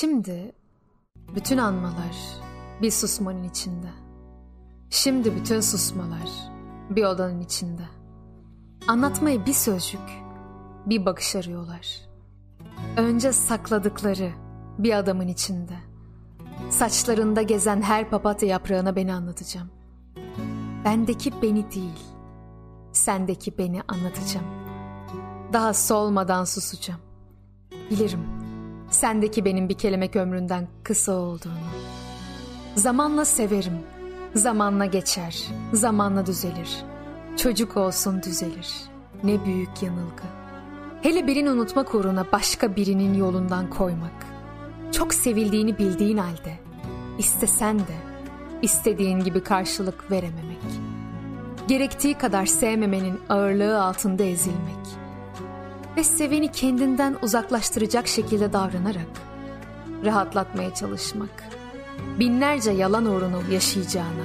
Şimdi bütün anmalar bir susmanın içinde. Şimdi bütün susmalar bir odanın içinde. Anlatmayı bir sözcük, bir bakış arıyorlar. Önce sakladıkları bir adamın içinde. Saçlarında gezen her papatya yaprağına beni anlatacağım. Bendeki beni değil, sendeki beni anlatacağım. Daha solmadan susacağım. Bilirim, sendeki benim bir kelimek ömründen kısa olduğunu. Zamanla severim, zamanla geçer, zamanla düzelir. Çocuk olsun düzelir. Ne büyük yanılgı. Hele birini unutmak uğruna başka birinin yolundan koymak. Çok sevildiğini bildiğin halde, istesen de istediğin gibi karşılık verememek. Gerektiği kadar sevmemenin ağırlığı altında ezilmek. Ve seveni kendinden uzaklaştıracak şekilde davranarak rahatlatmaya çalışmak. Binlerce yalan uğrunu yaşayacağına,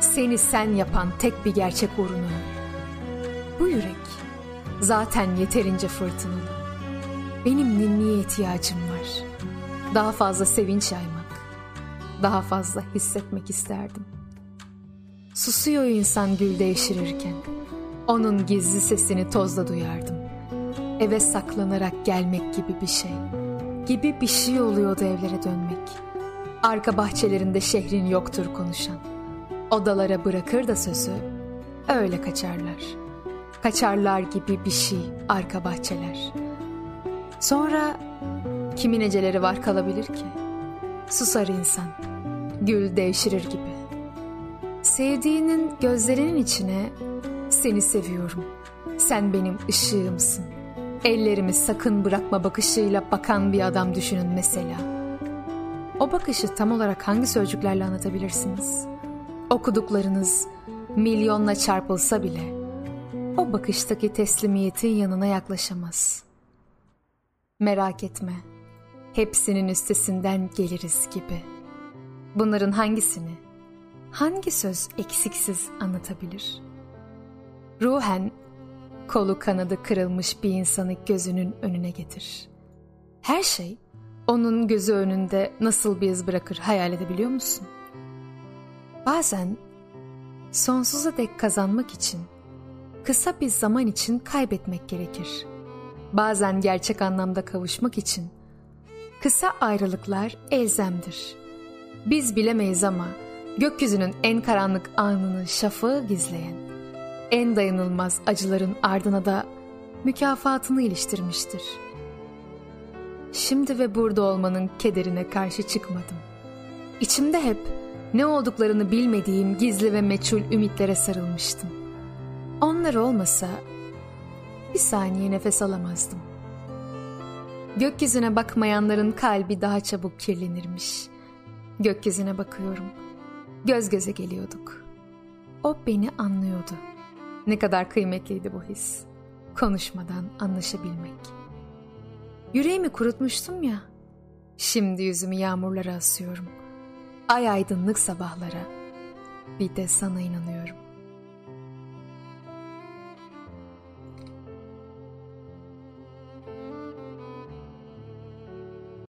seni sen yapan tek bir gerçek uğrunu. Bu yürek zaten yeterince fırtınalı. Benim ninniye ihtiyacım var. Daha fazla sevinç yaymak, daha fazla hissetmek isterdim. Susuyor insan gül devşirirken. Onun gizli sesini tozda duyardım. Eve saklanarak gelmek gibi bir şey. Gibi bir şey oluyordu evlere dönmek. Arka bahçelerinde şehrin yoktur konuşan. Odalara bırakır da sözü, öyle kaçarlar. Kaçarlar gibi bir şey arka bahçeler. Sonra kimin eceleri var kalabilir ki? Susar insan, gül devşirir gibi. Sevdiğinin gözlerinin içine seni seviyorum. Sen benim ışığımsın. Ellerimi sakın bırakma bakışıyla bakan bir adam düşünün mesela. O bakışı tam olarak hangi sözcüklerle anlatabilirsiniz? Okuduklarınız milyonla çarpılsa bile o bakıştaki teslimiyetin yanına yaklaşamaz. Merak etme. Hepsinin üstesinden geliriz gibi. Bunların hangisini hangi söz eksiksiz anlatabilir? Ruhen kolu kanadı kırılmış bir insanı gözünün önüne getir. Her şey onun gözü önünde nasıl bir iz bırakır hayal edebiliyor musun? Bazen sonsuza dek kazanmak için kısa bir zaman için kaybetmek gerekir. Bazen gerçek anlamda kavuşmak için kısa ayrılıklar elzemdir. Biz bilemeyiz ama gökyüzünün en karanlık anını şafağı gizleyen, en dayanılmaz acıların ardına da mükafatını iliştirmiştir. Şimdi ve burada olmanın kederine karşı çıkmadım. İçimde hep ne olduklarını bilmediğim gizli ve meçhul ümitlere sarılmıştım. Onlar olmasa bir saniye nefes alamazdım. Gökyüzüne bakmayanların kalbi daha çabuk kirlenirmiş. Gökyüzüne bakıyorum. Göz göze geliyorduk. O beni anlıyordu. Ne kadar kıymetliydi bu his. Konuşmadan anlaşabilmek. Yüreğimi kurutmuştum ya. Şimdi yüzümü yağmurlara asıyorum. Ay aydınlık sabahlara. Bir de sana inanıyorum.